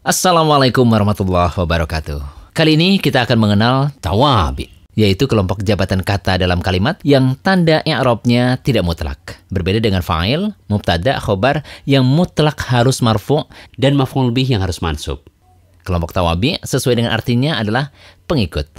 Assalamualaikum warahmatullahi wabarakatuh. Kali ini kita akan mengenal tawabi, yaitu kelompok jabatan kata dalam kalimat yang tanda i'rabnya tidak mutlak. Berbeda dengan fa'il, mubtada, khobar yang mutlak harus marfu dan maf'ul bih yang harus mansub. Kelompok tawabi sesuai dengan artinya adalah pengikut.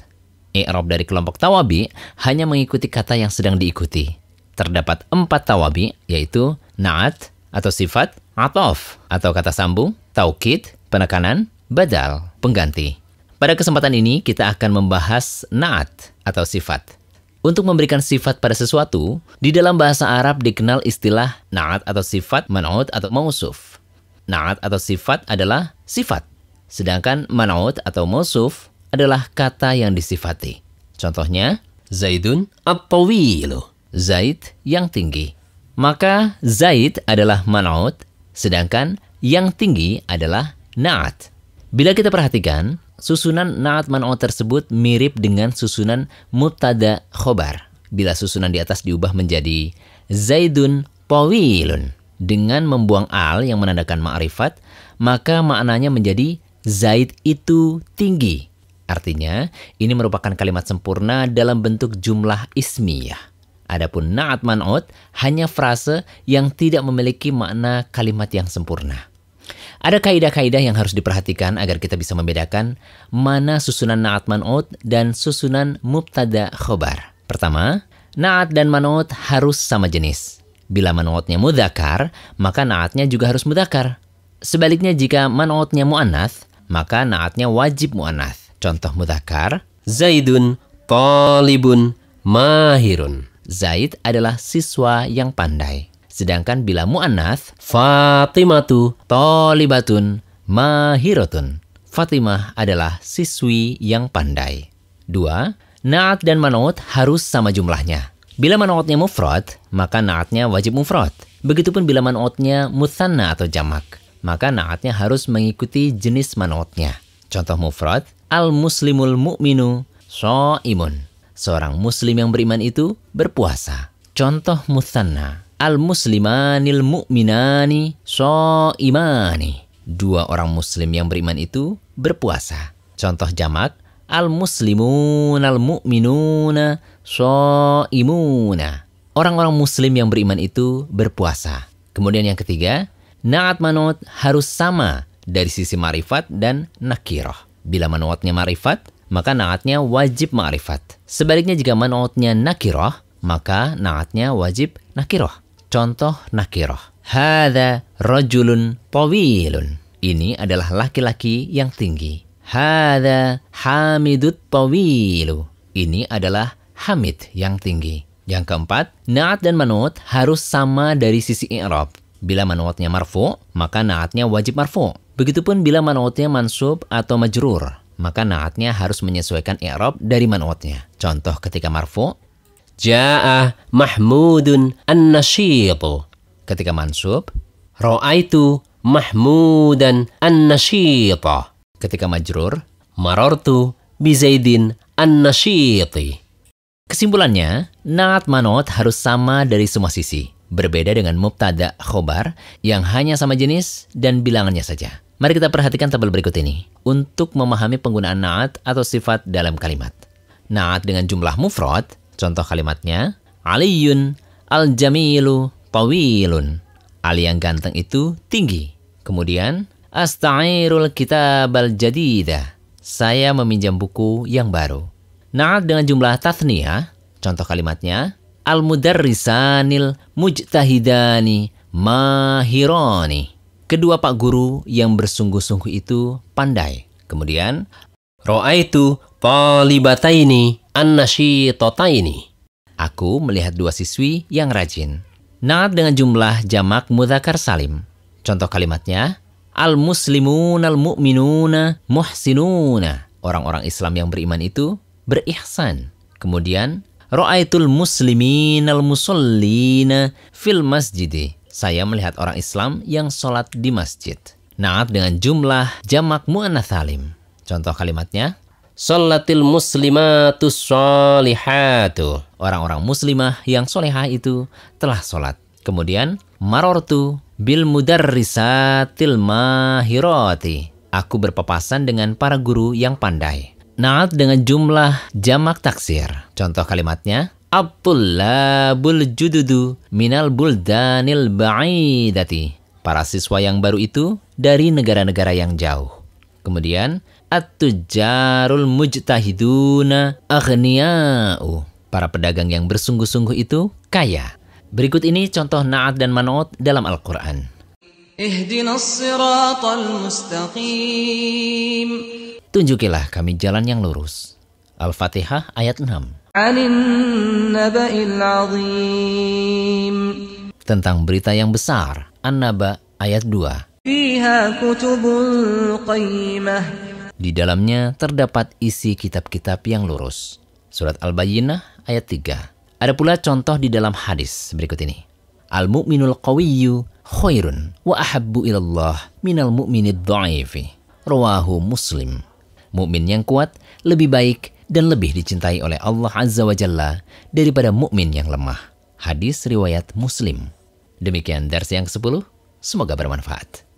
I'rab dari kelompok tawabi hanya mengikuti kata yang sedang diikuti. Terdapat empat tawabi, yaitu na'at atau sifat, atof atau kata sambung, taukid, penekanan, badal, pengganti. Pada kesempatan ini kita akan membahas naat atau sifat. Untuk memberikan sifat pada sesuatu, di dalam bahasa Arab dikenal istilah naat atau sifat, man'ud atau mausuf. Naat atau sifat adalah sifat, sedangkan man'ud atau mausuf adalah kata yang disifati. Contohnya, Zaidun at-tawilu. Zaid yang tinggi. Maka Zaid adalah man'ud, sedangkan yang tinggi adalah Naat. Bila kita perhatikan, susunan naat man'ut tersebut mirip dengan susunan mutada khobar. Bila susunan di atas diubah menjadi Zaidun Pawilun. Dengan membuang al yang menandakan ma'rifat, maka maknanya menjadi Zaid itu tinggi. Artinya, ini merupakan kalimat sempurna dalam bentuk jumlah ismiyah. Adapun na'at man'ut hanya frase yang tidak memiliki makna kalimat yang sempurna. Ada kaidah-kaidah yang harus diperhatikan agar kita bisa membedakan mana susunan naat man'ut dan susunan mubtada khobar. Pertama, naat dan man'ut harus sama jenis. Bila man'utnya mudakar, maka naatnya juga harus mudakar. Sebaliknya jika man'utnya mu'anath, maka naatnya wajib mu'anath. Contoh mudakar, Zaidun talibun mahirun. Zaid adalah siswa yang pandai. Sedangkan bila mu'annath, Fatimatu tolibatun mahirotun. Fatimah adalah siswi yang pandai. Dua, naat dan manot harus sama jumlahnya. Bila manotnya mufrad, maka naatnya wajib mufrad. Begitupun bila manotnya musanna atau jamak, maka naatnya harus mengikuti jenis manotnya. Contoh mufrad, al-muslimul mu'minu imun. Seorang muslim yang beriman itu berpuasa. Contoh musanna, Al-muslimanil mu'minani so imani. Dua orang muslim yang beriman itu berpuasa. Contoh jamak, al-muslimun al-mu'minuna so imuna. Orang-orang muslim yang beriman itu berpuasa. Kemudian yang ketiga, naat manot harus sama dari sisi marifat dan nakiroh. Bila manotnya marifat, maka naatnya wajib ma'rifat. Sebaliknya jika manotnya nakiroh, maka naatnya wajib nakiroh. Contoh nakiroh. Hada rajulun tawilun. Ini adalah laki-laki yang tinggi. Hada hamidut tawilu. Ini adalah hamid yang tinggi. Yang keempat, naat dan manut harus sama dari sisi i'rab. Bila manutnya marfu, maka naatnya wajib marfu. Begitupun bila manutnya mansub atau majrur, maka naatnya harus menyesuaikan i'rab dari manutnya. Contoh ketika marfu, Ja'a Mahmudun an-nashitu. Ketika mansub, Ra'aitu Mahmudan an-nashita. Ketika majrur, Marartu bizaidin an-nashiti. Kesimpulannya, naat manot harus sama dari semua sisi. Berbeda dengan mubtada khobar yang hanya sama jenis dan bilangannya saja. Mari kita perhatikan tabel berikut ini untuk memahami penggunaan naat atau sifat dalam kalimat. Naat dengan jumlah mufrad Contoh kalimatnya, Aliyun al-jamilu tawilun. Ali yang ganteng itu tinggi. Kemudian, Asta'irul kitab al-jadida. Saya meminjam buku yang baru. Naat dengan jumlah tathniyah, contoh kalimatnya, Al-mudarrisanil mujtahidani mahironi. Kedua pak guru yang bersungguh-sungguh itu pandai. Kemudian, Ro'aitu talibataini ini. Aku melihat dua siswi yang rajin. Naat dengan jumlah jamak mudhakar salim. Contoh kalimatnya, Al-muslimun al-mu'minuna muhsinuna. Orang-orang Islam yang beriman itu berihsan. Kemudian, Ra'aitul muslimin al-musallina fil masjid. Saya melihat orang Islam yang sholat di masjid. Naat dengan jumlah jamak mu'annath salim. Contoh kalimatnya, Salatil muslimatus solihatu. Orang-orang muslimah yang solehah itu telah sholat. Kemudian, marortu bil mudarrisatil mahirati. Aku berpapasan dengan para guru yang pandai. Naat dengan jumlah jamak taksir. Contoh kalimatnya, Abdullabul jududu minal buldanil ba'idati. Para siswa yang baru itu dari negara-negara yang jauh. Kemudian, At-tujarul mujtahiduna aghniya'u. Para pedagang yang bersungguh-sungguh itu kaya. Berikut ini contoh Na'at dan Man'ut dalam Al-Quran. Tunjukilah kami jalan yang lurus. Al-Fatihah ayat 6. Tentang berita yang besar. An-Naba ayat 2. Di dalamnya terdapat isi kitab-kitab yang lurus. Surat Al-Bayyinah ayat 3. Ada pula contoh di dalam hadis berikut ini. Al-mu'minul qawiyyu khairun wa ahabbu ilallah minal mu'minid dha'ifi. Rawahu Muslim. Mukmin yang kuat lebih baik dan lebih dicintai oleh Allah Azza wa Jalla daripada mukmin yang lemah. Hadis riwayat Muslim. Demikian versi yang ke-10. Semoga bermanfaat.